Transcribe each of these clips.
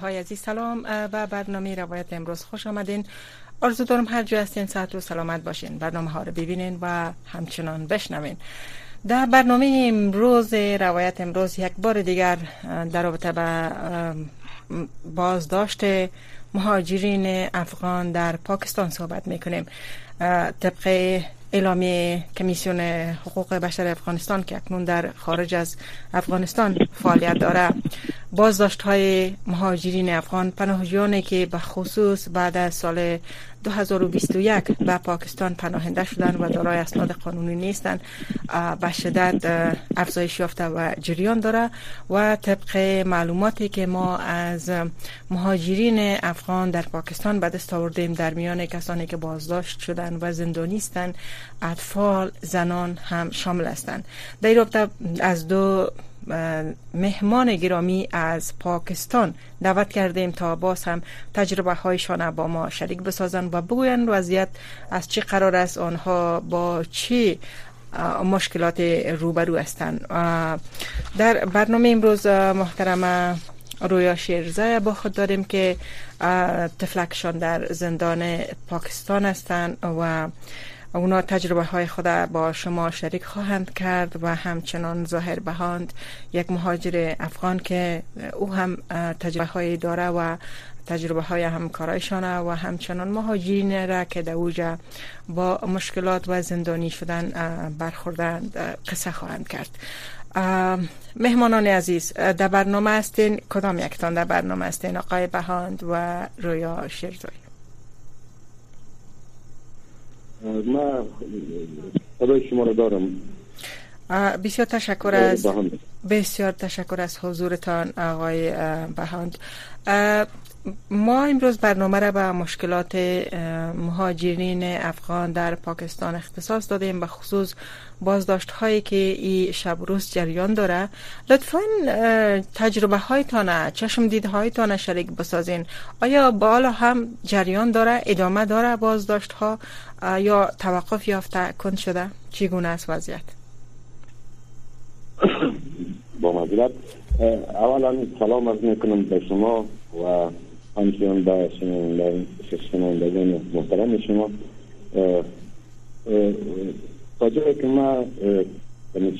های عزیز سلام و برنامه روایت امروز خوش آمدین. آرزو دارم هر جا هستین ساعت و سلامت باشین برنامه ها رو ببینین و همچنان بشنوین. در برنامه امروز روایت امروز یک بار دیگر در رابطه به بازداشت مهاجرین افغان در پاکستان صحبت می‌کنیم. طبق اعلامیه کمیسیون حقوق بشر افغانستان که اکنون در خارج از افغانستان فعالیت داره. بازداشت های مهاجرین افغان پناهجویانی که به خصوص بعد از سال 2021 به پاکستان پناهنده شدن و دارای اسناد قانونی نیستند به شدت افزایش یافته و جریان داره و طبق معلوماتی که ما از مهاجرین افغان در پاکستان به دست آوردیم در میان کسانی که بازداشت شدن و زندانی هستند اطفال زنان هم شامل هستند. در رابطه از دو مهمان گرامی از پاکستان دعوت کردیم تا باز هم تجربه هایشان با ما شریک بسازن و بگوین وضعیت از چه قرار است آنها با چه مشکلات روبرو هستند. در برنامه امروز محترم رویا شیرزای با خود داریم که تفلکشان در زندان پاکستان هستند و اونا تجربه های خود با شما شریک خواهند کرد و همچنان ظاهر بهاند. یک مهاجر افغان که او هم تجربه های داره و تجربه های همکارایشان و همچنان مهاجرین را که در اوجا با مشکلات و زندانی شدن برخوردند قصه خواهند کرد. مهمانان عزیز در برنامه هستین. کدام یکتان در برنامه هستین؟ آقای بهاند و رویا شیرزوی. ما صدای شما رو دارم. بسیار تشکر از بسیار تشکر از حضورتان آقای بهاند. ما امروز برنامه را به مشکلات مهاجرین افغان در پاکستان اختصاص دادیم به خصوص بازداشت هایی که این شب روز جریان داره. لطفا تجربه هایتان چشم دید هایتان شریک بسازین. آیا بالا هم جریان داره ادامه داره بازداشت ها یا توقف یافته کن شده؟ چگونه است وضعیت؟ با مجلت اولا سلام از می‌کنم به شما و همچنان به شنوندگان محترم شما جایی که ما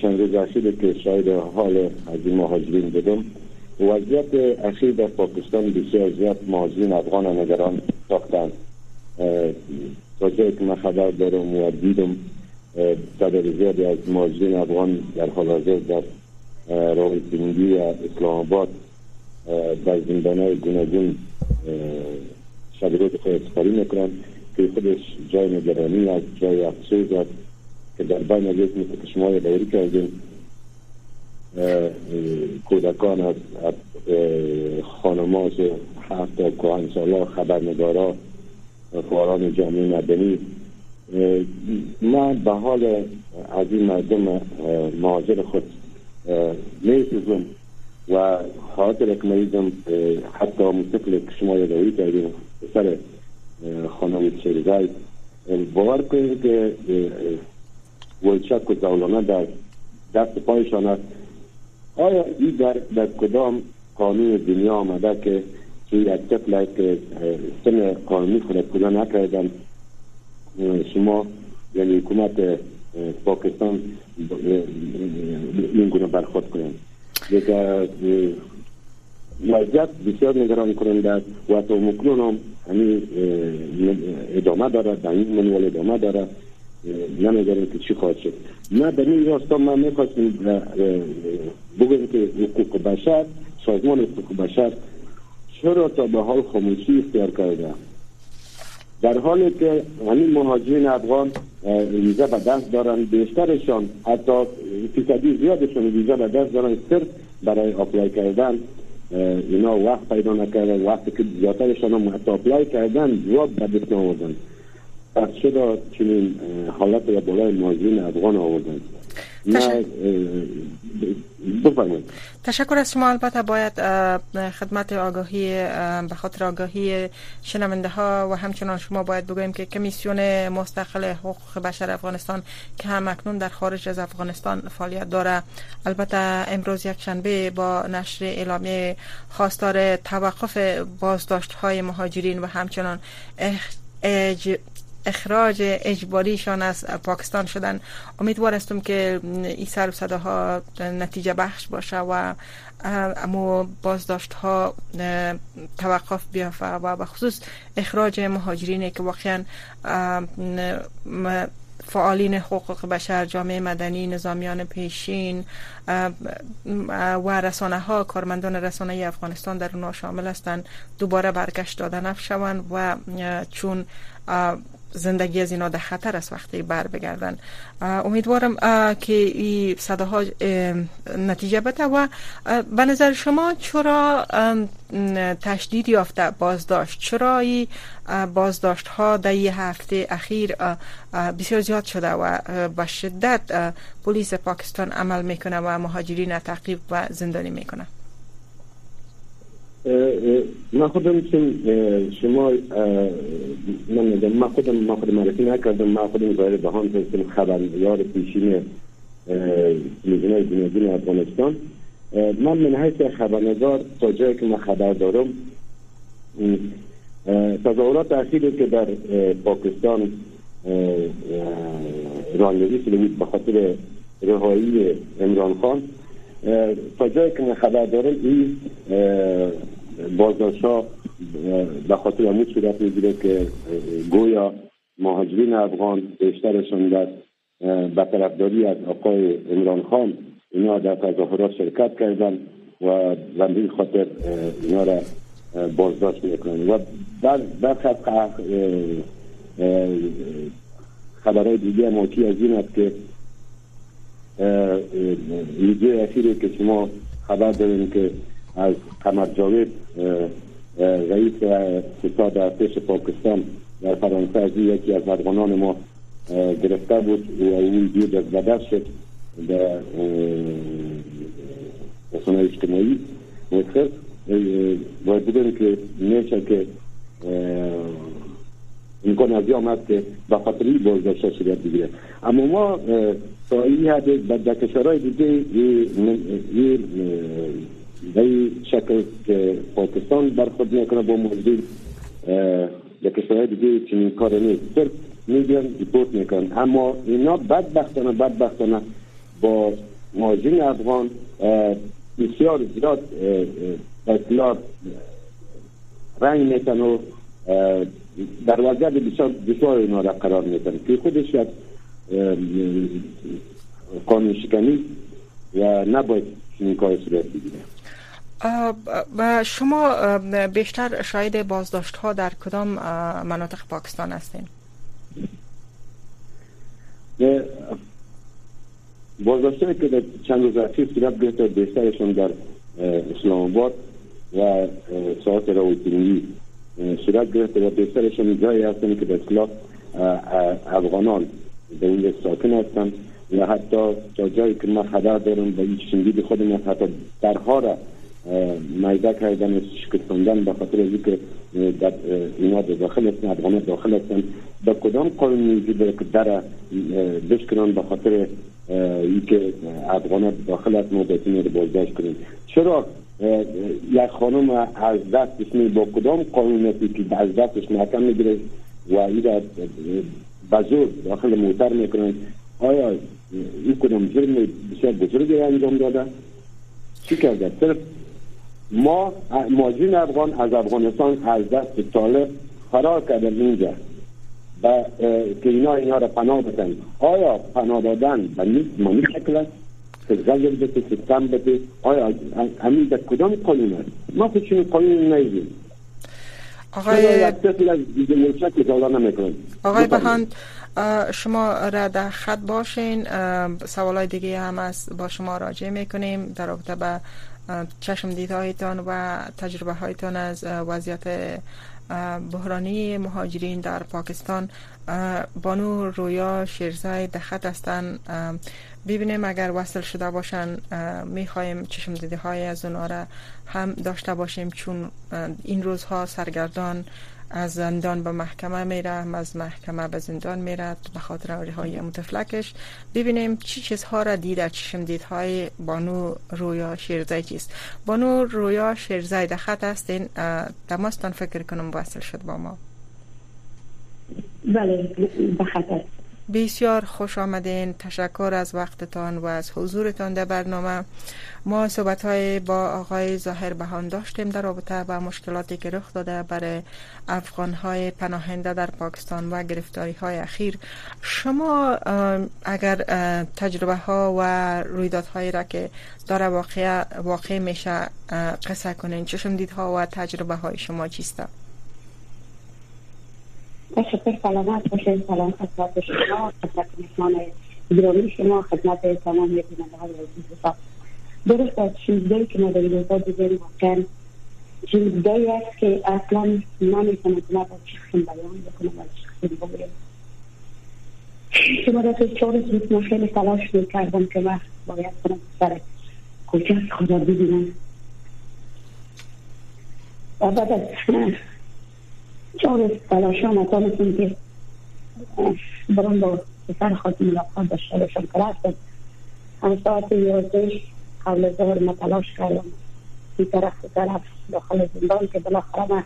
چند روز اخیر که شاید حال از این مهاجرین بدم وضعیت اخیر در پاکستان بسیار زیاد مهاجرین افغان نگران ساختن جایی که من خبر دارم و دیدم تعداد زیادی از مهاجرین افغان در حال حاضر در راولپینگی و اسلام آباد در زندان های گوناگون شبیرات خود اسپاری می‌کنن که خودش جای نگرانی از جای افسوس است که در بین یک مثل که شما دوری کردیم کودکان از خانماز هفت کوهن سالا خبرنگارا فعالان جامعه مدنی من به حال از این مردم مهاجر خود میسوزم و خاطر اکمالیزم حتی مستقل که شما یادوی کردیم. سر خانم شریزای باور کنید که ولچک و زولانه در دست پایشان است. آیا این در, در کدام قانون دنیا آمده که که یک طفل که سن قانونی خود پولا نکردن؟ شما یعنی حکومت پاکستان این گونه برخورد کنند وضعیت بسیار نگران کننده است و تا مکنون هم همین ادامه داره در این منوال ادامه داره نمیداریم که چی خواهد شد. نه در این راستا من می‌خواستیم بگویم که حقوق بشر سازمان حقوق بشر چرا تا به حال خاموشی اختیار کرده؟ در حالی که همین مهاجرین افغان ویزا به دست دارن بیشترشان حتی فیصدی زیادشون ویزا به دست دارن صرف برای apply کردن. اینا وقت پیدا نکردن وقتی که زیادترشان هم حتی apply کردن جواب به دست نآوردن پس چرا چنین حالت را بالای مهاجرین افغان آوردن؟ تشکر از شما. البته باید خدمت آگاهی به خاطر آگاهی شنونده ها و همچنان شما باید بگوییم که کمیسیون مستقل حقوق بشر افغانستان که هم اکنون در خارج از افغانستان فعالیت داره. البته امروز یک شنبه با نشر اعلامیه خواستار توقف بازداشت های مهاجرین و همچنان اخراج اجباریشان از پاکستان شدن. امیدوار هستم که این سر و صداها نتیجه بخش باشه و اما بازداشت ها توقف بیافته و به خصوص اخراج مهاجرین که واقعا فعالین حقوق بشر جامعه مدنی نظامیان پیشین و رسانه ها کارمندان رسانه افغانستان در اونها شامل هستند. دوباره برگشت دادن نفشوند و چون زندگی از اینا در خطر است وقتی بر بگردن. امیدوارم که این صداها نتیجه بده و به نظر شما چرا تشدید یافته بازداشت؟ چرا این بازداشت ها در یه هفته اخیر بسیار زیاد شده و با شدت پلیس پاکستان عمل می‌کنه و مهاجرین تعقیب و زندانی می‌کنه؟ من خودم شما من میگم من خودم من خودم معرفی نکردم من خودم ظاهر بهان هستم خبریار پیشین تلویزیون بنیادین افغانستان. من من حیث خبرنگار تا جایی که من خبر دارم تظاهرات اخیری که در پاکستان رانندگی شده بود به خاطر رهایی عمران خان تا جایی که من خبر دارم این بازداشت ها به خاطر امید صورت می‌گیره که گویا مهاجرین افغان بیشترشون در به طرفداری از آقای عمران خان اینا در تظاهرات شرکت کردن و به خاطر اینا را بازداشت می‌کنن. و در در خبرهای دیگه موتی از این است که ویدیو اخیری که شما خبر دارین که از قمر جاوید رئیس ستاد ارتش پاکستان در فرانسه از یکی از افغانان ما گرفته بود. و او ویدیو جذبه شد در رسانه اجتماعی. مدخل باید بدونیم که میشه که امکان از آمد که به خاطر این بازداشت صورت بگیره. اما ما تا این حد در کشورهای دیگه به شکل که پاکستان برخورد می‌کنه با موضوع در کشورهای دیگه چنین کار نیست صرف میدین ریپورت می‌کنن اما اینا بدبختانه بدبختانه با مهاجرین افغان بسیار زیاد اطلاع رنگ میتن و در وضعیت بسیار دشوار اینا را قرار میتن که خودش یک قانون شکنی و نباید چنین کار صورت بگیره و شما بیشتر شاید بازداشت ها در کدام مناطق پاکستان هستین؟ بازداشت که در چند روز اخیر صورت گرفته بیشترشون در اسلام آباد و ساعت راوتینگی صورت گرفته و بیشترشون جایی هستن که به اصلاح افغانان به اون ساکن هستن و حتی تا جایی که من خبر دارم به این شنگید خودم حتی درها را میده کردن شکستاندن به خاطر از که در اینا داخل هستن افغان داخل هستن به کدام قانون میگه که در بشکنن به خاطر اینکه افغان داخل هست ما رو بازداشت کنیم چرا؟ یک خانم از دستش می با کدام قانون که از دستش محکم می‌گیره و این را بزرگ داخل موتر می‌کنن؟ آیا این کدام جرم بسیار بزرگی انجام داده. چی کرده؟ صرف ما ماجین افغان از افغانستان از دست طالب فرار کردن اینجا و که اینا اینا را پناه بدن. آیا پناه دادن به نیست شکل است؟ که غیر بده سیستم بده. آیا همین در کدام قانون است؟ ما خود چون قانون نیدیم آقای آقای بهاند شما را در خط باشین. سوالای دیگه هم از با شما راجع می‌کنیم. در رابطه به چشم دیدهایتان و تجربه هایتان از وضعیت بحرانی مهاجرین در پاکستان. بانو رویا شیرزای دخت هستن. ببینیم اگر وصل شده باشن می‌خوایم چشم دیده های از اونا را هم داشته باشیم چون این روزها سرگردان از زندان به محکمه میره از محکمه به زندان میره به خاطر های متفلکش. ببینیم چی چیزها را دیده چشم دیدهای بانو رویا شیرزای چیست. بانو رویا شیرزای در خط هستین دماستان فکر کنم وصل شد با ما. بله به خط بسیار خوش آمدین. تشکر از وقتتان و از حضورتان در برنامه. ما صحبت های با آقای ظاهر بهان داشتیم در رابطه با مشکلاتی که رخ داده برای افغان های پناهنده در پاکستان و گرفتاری های اخیر. شما اگر تجربه ها و رویدادهایی را که داره واقع, واقع میشه قصه کنین چشم دیدها و تجربه های شما چیسته؟ تشکر سلامت باشید سلام خدمت شما خدمت مهمان گرامی شما خدمت تمام بیننده های عزیز درست از چیزهایی که ما در این روزا دیدیم واقعا چیزهایی است که اصلا نمی‌تونه که ما با چیزیم بیان بکنم و چیزیم بگویم شما در چهار روز من خیلی تلاش می‌کردم که من باید کنم سر کوچه خدا ببینم. و بعد از چهار تلاش هم نتانستم که برام با پسر خود ملاقات داشته باشم. که رفتم. همه ساعت یازده قبل از ظهر ما تلاش کردم. این طرف طرف داخل زندان که بالاخره ما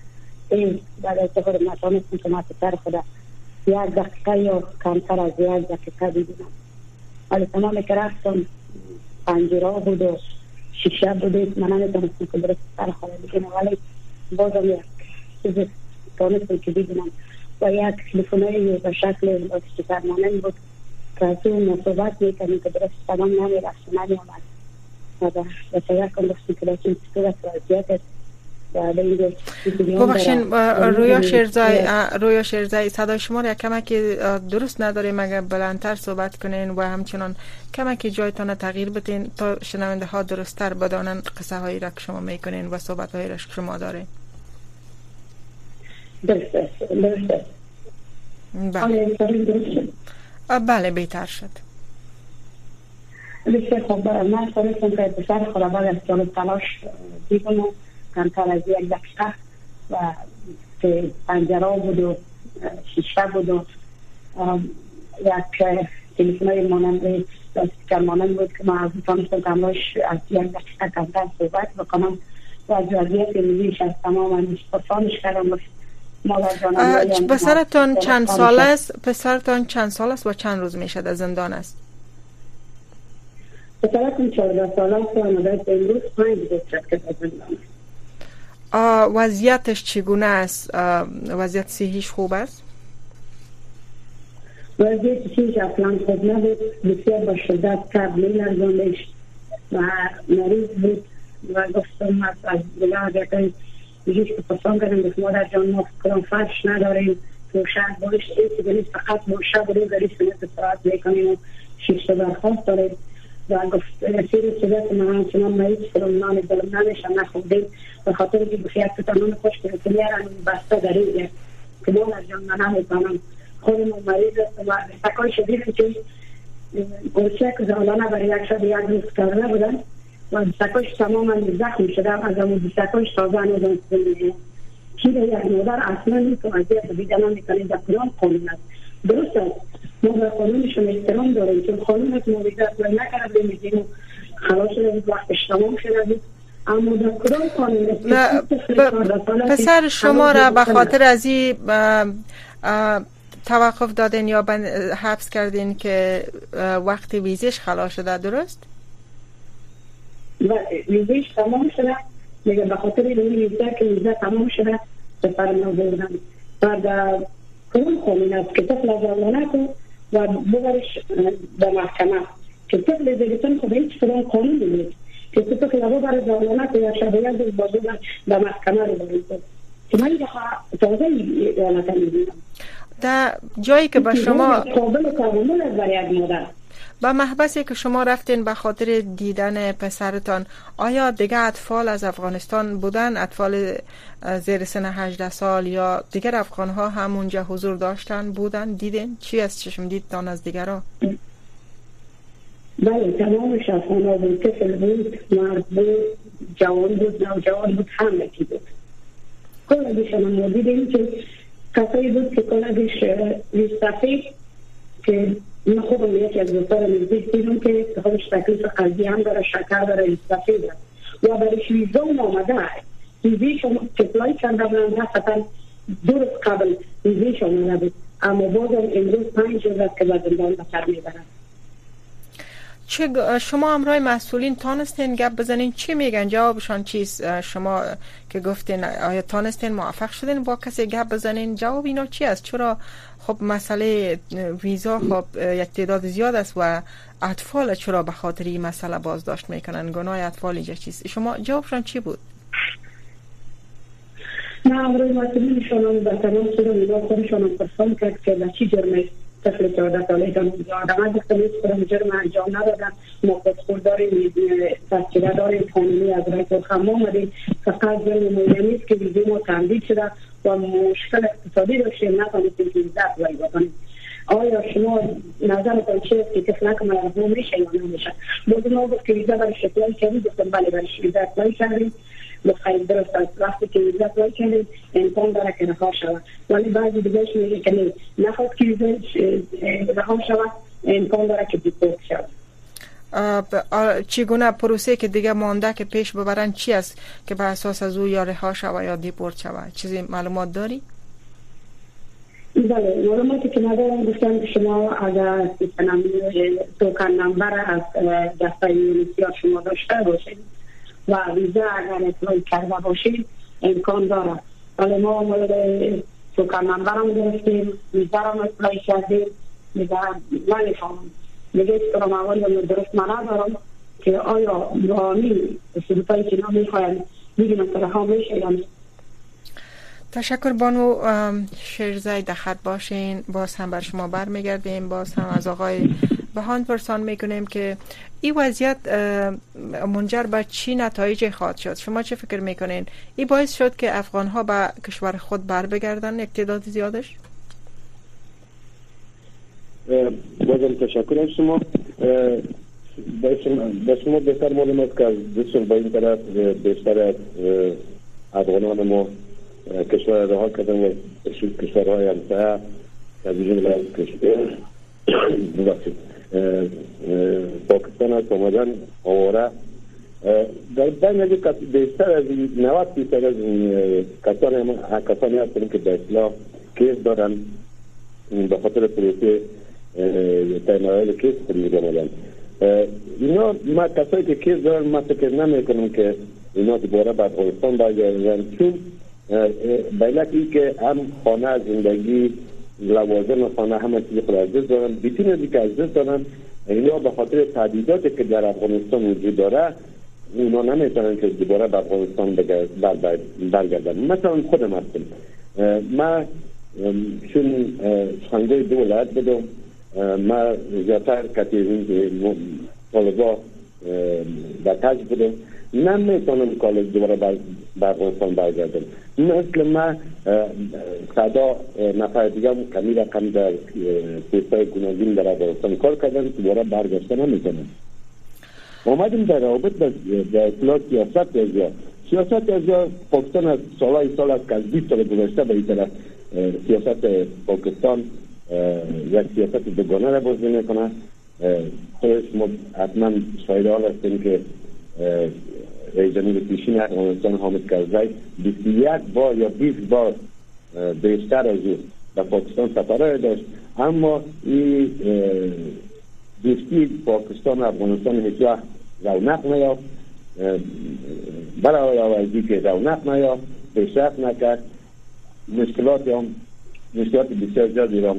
این بعد از ظهر نتانستم که ما پسر خود یک دقیقه یا کمتر از یک دقیقه ببینم ولی تمام که رفتم پنجره بود و شیشه بود. من نمی‌تونستم که درست سر خود بگیرم. ولی بازم یک تانستم که ببینم و یک تلفنهای به شکل استیکر مانند بود که از اون مصوبت می‌کنیم که درست تمام نمی‌رفت. نمیامد ببخشین رویا شیرزای رویا شیرزای صدای شما را کمک درست نداریم. مگر بلندتر صحبت کنین و همچنان کمک جایتان تغییر بتین تا شنونده ها درستتر بدانن قصه هایی را که شما می‌کنین و صحبت هایی را که شما دارین. درسته درسته بله بله بهتر شد بسیار خوب من سالتون که پسر خود بعد از جالب تلاش و کمتر از یک دقیقه و که پنجره بود و شیشه بود و یک تلیفون های مانند که مانند بود که من از تانستم کماش از یک دقیقه کمتر صحبت بکنم و از وضعیت ملیش از تمام پرسانش کردم پسرتان چند سال است؟ پسرتان چند سال است؟ و چند روز میشه در زندان است؟ پسرتان 14 سال است و امروز پنج روز که زندان وضعیتش چگونه است؟ وضعیت صحیش خوب است؟ وضعیت صحیش اصلا خوب نبود. بسیار با شدت تب میلرزاندش و مریض بود و گفتم از ولایت که پسان کردیم به مادر جان ما کدام فرش نداریم. روشن بارش ایسی نیست فقط ما شب رو داری سنت ساعت می‌کنیم و شیشت برخواست داریم. و گفت سیر صدت من همچنان مریض فرم نان دلم نمیشم نخوردیم به خاطر که بخیت کتانون خوش کنیم. که میارن بسته داریم. که مادر جان من نمی‌تونم خودم مریض است. و سکای شدید که گرچه که زمانه برای یک شب یک روز کرده بودن سکاش تماما زخم شده از اون سکاش تازه نزن چی به یک مادر اصلا متوجه دیدن می‌کنه در کدام قانون است؟ درست است. ما به قانونشون احترام داریم چون قانون از مویدت و نکرده میدیم خلاص شده وقتش تمام شده پسر شما را به خاطر از این توقف دادین یا حبس کردین که وقتی ویزش خلاص شده درست؟ و ویزش تمام شده میگه به خاطر این ویزه که ویزه تمام شده به فرما بردن و در کنون قانون است که طفل زمانه کن و ببرش به محکمه که طفل دیگتون خود هیچ کدام قانون نیست که طفل ببر زمانه کن یا شبیه به محکمه رو برید که من تازه ایالت می‌دونم در جایی که به شما قابل کامل برای مادر با محبسی که شما رفتین به خاطر دیدن پسرتان آیا دیگه اطفال از افغانستان بودن؟ اطفال زیر سن 18 سال یا دیگر افغان ها هم اونجا حضور داشتن بودن دیدین؟ چی از چشم دیدتان از دیگرها بله تمامش افغان ها بود طفل بود مرد بود جوان بود نوجوان بود همه کی بود. کل ما دیدیم که کسایی بود که کلش ریستفی که این خوب یکی از دوستان نزدیک دیدم که خودش تکلیف قلبی هم داره شکر داره ریستفی داره. و برش ویزا آمده ویزیش کپلای کرده بودن حتی دو روز قبل ویزیش آمده بود اما بازم امروز پنج روز که به زندان به سر می‌برن چه شما امرای مسئولین تانستین؟ گپ بزنین. چی میگن؟ جوابشان چیست شما که گفتین آیا تانستین موفق شدین؟ با کسی گپ بزنین. جواب اینا چی است؟ چرا خب مسئله ویزا خب یک تعداد زیاد است و اطفال چرا به خاطر این مسئله بازداشت می‌کنن؟ گناه اطفال اینجا چیست؟ شما جوابشان چی بود؟ نه امروی مسئولین شما به تمام صورت اینا خودشان پرسان کرد که چی جرمه طفل 14 ساله دارم من گفتم هیچ کنم جرم انجام ندادم. ما خودخور داریم تذکیره داریم قانونی از رای خمه آمدیم فقط جرم مویه که ویزی ما تمدید شده و مشکل اقتصادی داشتیم. نتانستیم که ویزا اپلای بکنیم. آیا شما نظرتان چیست که طفلک مرحوم میشه یا نمیشه؟ بود ما گفت که ویزا برای اپلای کردیم گفتم بله برای اپلای کردیم خیلی درست است. وقتی که ویزا اپلای کردیم امکان داره که رها شود. ولی بعضی دیگهش میگه که نه. نخواد که ویزا رها شود امکان داره که deport شود. چگونه پروسه که دیگه مانده که پیش ببرن چی است که به اساس از او یا رها شود یا deport شود؟ چیزی معلومات داری؟ بله معلوماتی که ندارم. گفتم شما اگر token number از دسته UNHCR شما داشته باشید و ویزا اگر اطلاعی کرده باشید امکان داره. ولی ما مورد توکن نمبر هم گرفتیم ویزا هم اطلاعی کردیم. دیگه نمی‌فهمم دیگه کنم اول درست من ندارم که آیا رامی سلوکایی که نمی‌خوایم میگیم که رها میشه یا تشکر بانو. شیرزای دخت باشین. باز هم بر شما برمیگردیم. باز هم از آقای بهان پرسان می‌کنیم که این وضعیت منجر به چی نتایج خواهد شد. شما چه فکر می‌کنین؟ این باعث شد که افغان ها به کشور خود بر بگردن یک تعداد زیادش بازم تشکر از شما. به شما بهتر معلوم که از دو با این طرف بیشتر از افغانان ما کشور رها کردن و کشورهای همسایه از جمله کشور پاکستان است آمدن آواره. در بین بیشتر از 90 فیصد از کسانی کسانی هستند که به اصطلاح case دارن به خاطر پروسه تنهایی case خود آمدن اینا ما کسایی که case دارن ما فکر نمی کنم که اینا دوباره به افغانستان برگردن. چون ای که هم خانه زندگی لوازم خانه همه چیز خود از دست دارن بیتین از که از دست دارن اینا به خاطر تعدیداتی که در افغانستان وجود داره اونا نمی‌تونن که دوباره به افغانستان برگردن. مثلا خودم هستم ما چون سخنگوی دولت بدم ما زیادتر کتی طالبا به تج بودم نمی‌تونم کالج دوباره به افغانستان برگردم. مثل ما صدا نفر دیگه کمی رقم در پوستای گوناگون در افغانستان کار کردن دوباره برگشته نمی‌تونم آمدیم در رابط به اصلاح سیاست ازیا سیاست ازیا پاکستان از سالهای سال است که از 20 سال گذشته به این طرف سیاست پاکستان یک سیاست بگانه را بازی می‌کنه. خودش ما حتما شاید حال هستیم که رئیس جمهور پیشین افغانستان حامد کرزی 21 بار یا 20 بار بیشتر از او به پاکستان سفرهای داشت. اما این دوستی پاکستان و افغانستان هیچ وقت رونق نیافت. برای آوازی که رونق نیافت پیشرفت نکرد. مشکلات هم مشکلات بسیار زیادی را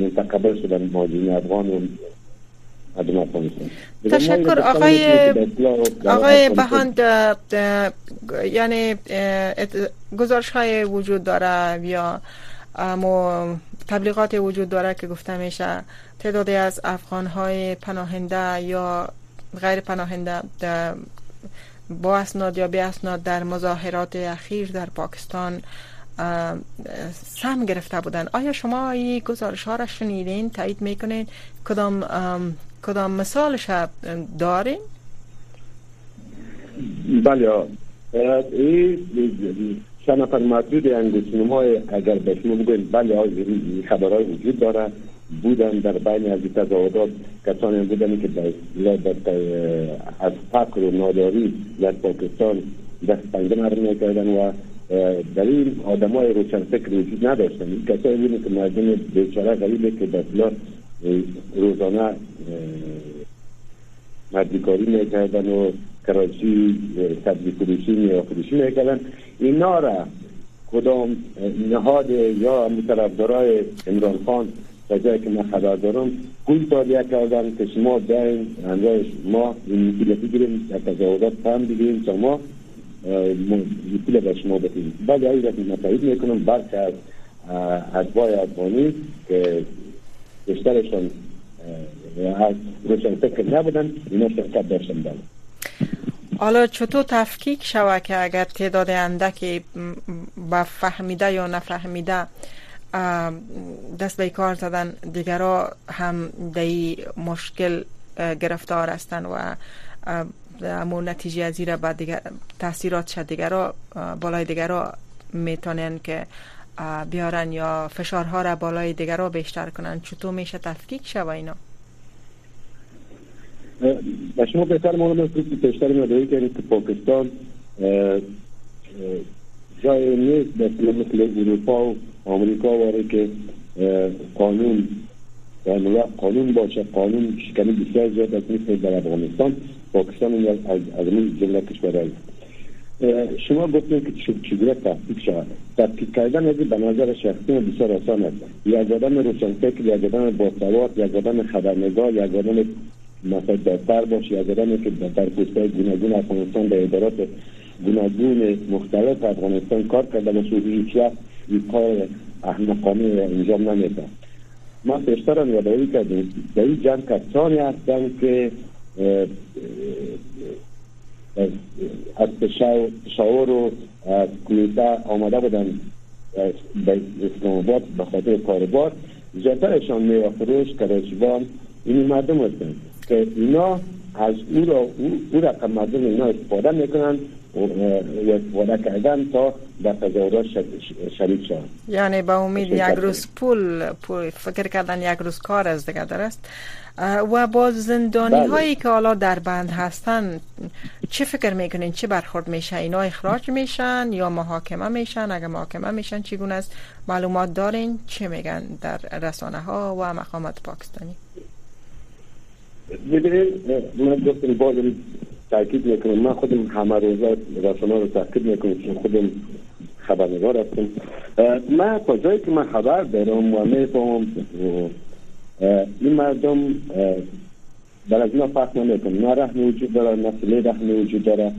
منتقبل شدن مهاجرین افغان و تشکر آقای آقای بهاند یعنی گزارش های وجود داره یا اما تبلیغات وجود داره که گفته میشه تعدادی از افغان های پناهنده یا غیر پناهنده با اسناد یا بی اسناد در مظاهرات اخیر در پاکستان سم گرفته بودن. آیا شما این گزارش ها را شنیدین تایید می‌کنین؟ کدام کدام مثالش دارین؟ بله. این چند نفر محدود انگوشنم های اگر به شما بگوین بله خبرهای وجود داره. بودن در بین از تظاهرات کسانی بودن که از فقر و ناداری در پاکستان دست پنجه نرم می‌کردن و در این آدم های روشنفکر وجود نداشتن. کسایی بودن که مردم بیچاره غریبه که در روزانه مردیکاری می‌کردن و کراچی سبزی فروشی میوه فروشی می‌کردن. اینا را کدام نهاد یا طرفدارای عمران خان تا جایی که من خبر دارم پول تالیه کردن که شما بیاین اندازش ما این پول بگیریم در تجاوزات هم بگیریم تا ما پول به شما بدیم. بعد این رفت متحید می‌کنم برک از ادوای افغانی که بیشترشان از روشن فکر نبودن اینا شرکت داشتن دارن حالا چطور تفکیک شود که اگر تعداد اندکی با فهمیده یا نفهمیده دست به کار زدن دیگرا هم دی مشکل گرفتار هستند و امون نتیجه از زیر بعد دیگر تاثیرات شد. دیگرا بالای دیگرا می‌تونن که بیارن یا فشارها را بالای دیگرا بیشتر کنن چطور میشه تفکیک شود اینا؟ و شما بهتر است که بیشتر مداری که پاکستان جای نیست مثل مثل اروپا و آمریکا واره که قانون قانون باشه قانون شکنی بسیار زیاد از مثل در افغانستان. پاکستان از از جمله کشور شما گفتیم که چگونه تحقیق شود؟ تحقیق کردن از به نظر شخصی بسیار آسان است. یک آدم روشنفکر یک آدم باسواد یک آدم خبرنگار یک آدم مثلا دفتر باشه یک آدمی که در پوسته گوناگون افغانستان در ادارات گوناگون مختلف افغانستان کار کرده باشه هیچ وقت این کار احمقانه انجام نمیده. ما پیشتر یادآوری کردیم در این جمع کسانی هستن که از شعور و کلیتا آمده بودن به اسلام آباد به خاطر کاربار زیادترشان میوه فروش کراچیوان این مردم هستند. که اینا از او را او, رقم مردم اینا استفاده می‌کنن و استفاده کردن تا در تظاهرات شریک شوند. یعنی با امید یک روز پول, فکر کردن یک روز کار از دیگه درست و با زندانی بله. هایی که حالا در بند هستن چه فکر می‌کنین؟ چه برخورد میشه؟ اینا اخراج میشن یا محاکمه میشن؟ اگر محاکمه میشن چگونه است؟ معلومات دارین؟ چه میگن در رسانه ها و مقامات پاکستانی؟ ببینید من گفتم تاکید می‌کنم. من خودم همه روزا رسانه رو تاکید می‌کنم. چون خودم خبرنگار هستم. من تا جایی که من خبر دارم و می‌فهمم این مردم در از اینا فرق نمی‌کنم نه رحم وجود داره نه سلی رحم وجود داره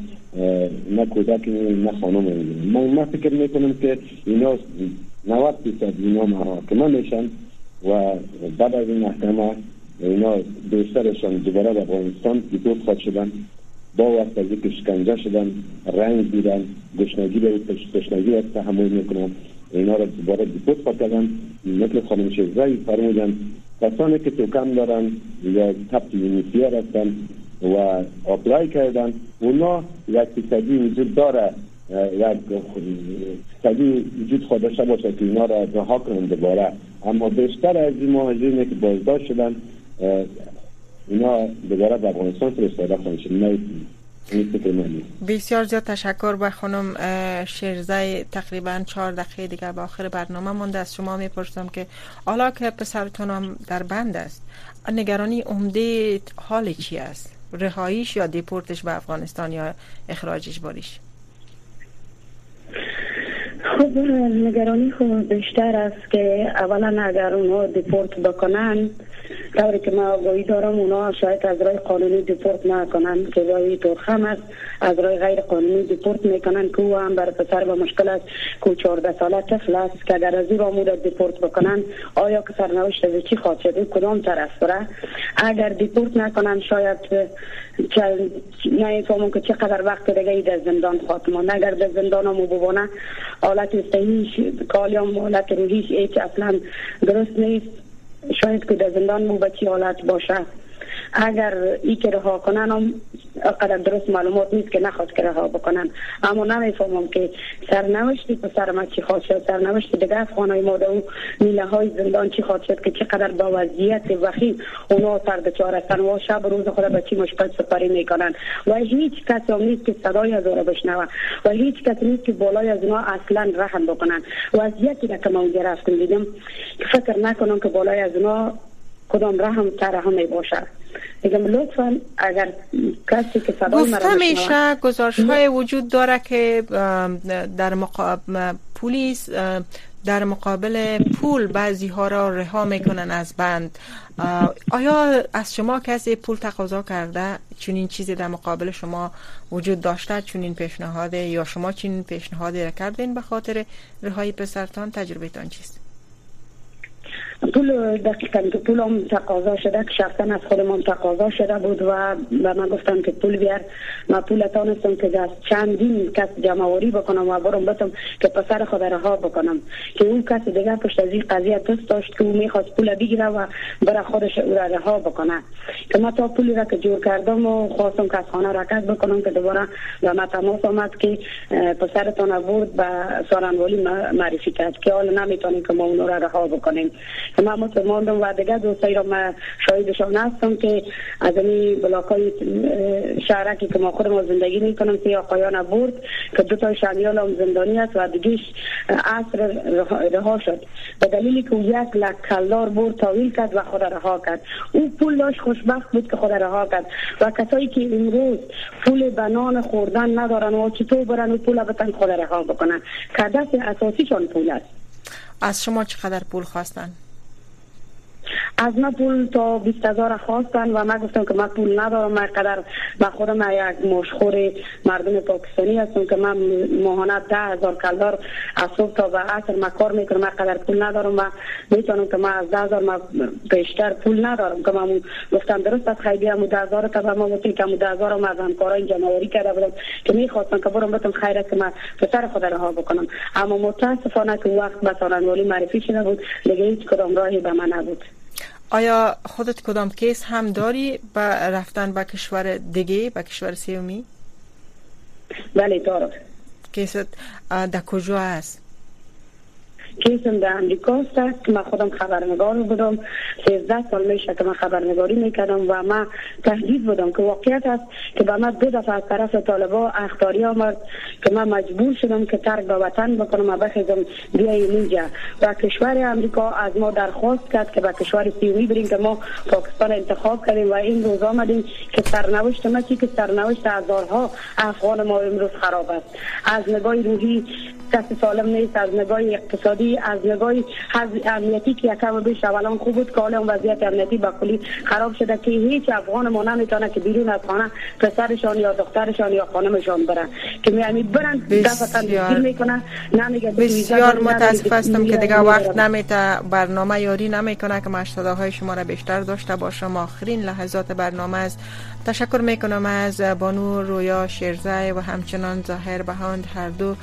نه کودک نه خانم من من فکر می‌کنم که اینا 90 درصد اینا محاکمه میشن و بعد از این محکمه اینا بیشترشان دوباره به افغانستان deport خواهد شدن. با وقت اینکه شکنجه شدن رنج دیدن گشنگی به گشنگی را تحمل می‌کنن اینا را دوباره deport خواهد کردن مثل خانم شزایی فرمودن کسانی که توکم دارن یا ثبت UNHCR هستن و apply کردن اونا یک فیصدی وجود داره یک فیصدی وجود خود داشته باشه که اینا را رها کنند دوباره. اما بیشتر از این مهاجرین که بازداشت شدن اینا دوباره به افغانستان فرستاده خواهند بسیار زیاد تشکر به خانم شیرزای تقریبا چهار دقیقه دیگر به آخر برنامه مونده از شما می‌پرسم که حالا که پسرتون هم در بند است نگرانی عمده حال چی است؟ رهاییش یا دیپورتش به افغانستان یا اخراجش باریش؟ خب نگرانی خود بیشتر است که اولا اگر اونها deport بکنن طوری که من آگاهی دارم اونا شاید از رای قانونی deport نکنن که رای تورخم است. از رای غیر قانونی deport می‌کنن که او هم بر پسر مه مشکل است. که 14 ساله طفل است که اگر از این مورد deport بکنن آیا که سرنوشت از چی شد؟ کدام طرف بره اگر دیپورت نکنن شاید نمی‌فهمم که چقدر وقت دیگه ای در زندان خواهد اگر در زندان هم حالت صحیح کالیم حالت روحیش ایچ اصلا درست نیست. شاید که در زندان مو بچی حالت باشه. اگر ای که رها کنن هم قدر درست معلومات نیست که نخواد که رها بکنن. اما نمی‌فهمم که سرنوشتی پسر ما چی خواهد شد. سرنوشت دیگه افغانای ما در میله های زندان چی خواهد شد که چقدر با وضعیت وخیم. اونا سر دچار هستن و شب روز خود به چی مشکل سپاری می‌کنن. و هیچ کس هم نیست که صدای از او بشنوه. و هیچ کس نیست که بالای از اونا اصلا رحم بکنن. وضعیتی که ما اونجا رفتم دیدم فکر نکنم که بالای از اونا کدام رحم ترحم می باشه میگم لطفا اگر کسی که صدای گفته میشه گزارش های وجود داره که در مقابل پلیس در مقابل پول بعضی ها را رها می‌کنن از بند. آیا از شما کسی پول تقاضا کرده؟ چنین چیزی در مقابل شما وجود داشته؟ چنین پیشنهاد یا شما چنین پیشنهادی را کردین به خاطر رهایی پسرتان؟ تجربه تان چیست؟ پول دقیقا که پول هم تقاضا شده که شخصا از خودمان تقاضا شده بود و به من گفتم که پول بیار. ما پول تانستم که از چندین کس جمعوری بکنم و برم بتم که پسر خود رها بکنم. که اون کس دیگه پشت از این قضیه دست داشت که او می‌خواست پول بگیره و برای خودش او را رها بکنه. که ما تا پولی را که جور کردم و خواستم که از خانه رکت بکنم که دوباره به ما تماس آمد که پسرتان بود به سارنوالی معرفی کرد که حالا نمی‌تونیم که ما اون را رها بکنیم. من مسلماندم و دیگه دوستایی را من شاهدشان هستم که از این بلاک های که ما خود ما زندگی می‌کنم که آقایان برد که دو تا شمیال هم زندانی است و دیگهش عصر رها شد. به دلیلی که یک لک کلدار برد تاویل کرد و خود رها کرد. او پول داشت خوشبخت بود که خود رها کرد. و کسایی که امروز پول بنان خوردن ندارن و چطور برن و پول بتن خود رها بکنن. که دست اساسیشان پول است. از شما چقدر پول خواستن؟ از من پول تا 20 هزار خواستن و من گفتم که من پول ندارم من قدر من خودم یک مشخور مردم پاکستانی هستم که من ماهانه ده هزار کلدار از صبح تا به عصر من کار می‌کنم من قدر پول ندارم و می‌تونم که من از ده هزار من بیشتر پول ندارم. که من گفتم درست از خیلی هم ده هزار تا من گفتم که ده هزار هم از همکارای جمعوری کرده بودم که می‌خواستم که برم بتم خیره که من پسر خود رها بکنم. اما متاسفانه که وقت به سالنوالی معرفی شده بود دیگه هیچ کدام راهی به من نبود. آیا خودت کدام کیس هم داری به رفتن به کشور دیگه به کشور سیومی؟ بله دارم کیست در کجا است؟ کیسم در امریکا است که من خودم خبرنگار بودم. 13 سال میشه که من خبرنگاری می‌کردم و من تهدید بودم که واقعیت است که به من دو دفعه از طرف طالبا اختاری آمد که من مجبور شدم که ترک به وطن بکنم و بخیزم بیای اینجا. و کشور امریکا از ما درخواست کرد که به کشور سیومی بریم که ما پاکستان انتخاب کردیم و این روز آمدیم که سرنوشت ما که سرنوشت هزارها افغان ما امروز خراب است. از نگاه روحی کسی سالم نیست از نگاه اقتصادی از نگاه امنیتی که یکم بیش اولان خوب بود که حالا وضعیت امنیتی با کلی خراب شده که هیچ افغان ما نمی‌تونه که بیرون از خانه پسرشان یا دخترشان یا خانمشان برن که میانی برن دفتن می‌کنن نمیگه بسیار متاسف هستم که دیگه وقت نمیته برنامه یاری نمی‌کنه که مشتاده های شما را بیشتر داشته باشم. آخرین لحظات برنامه است. تشکر می‌کنم از بانو رویا شیرزای و همچنان ظاهر بهاند. هر دو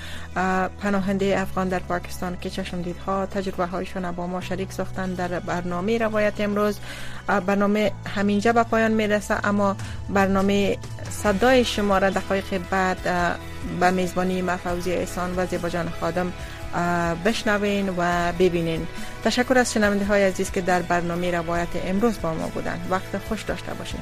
پناهنده افغان در پاکستان که چشم دیدها تجربه هایشان با ما شریک ساختن در برنامه روایت امروز. برنامه همینجا به پایان می‌رسه اما برنامه صدای شما را دقایق بعد به میزبانی مفوزی احسان و زیبا خادم بشنوین و ببینین. تشکر از شنونده های عزیز که در برنامه روایت امروز با ما بودن. وقت خوش داشته باشین.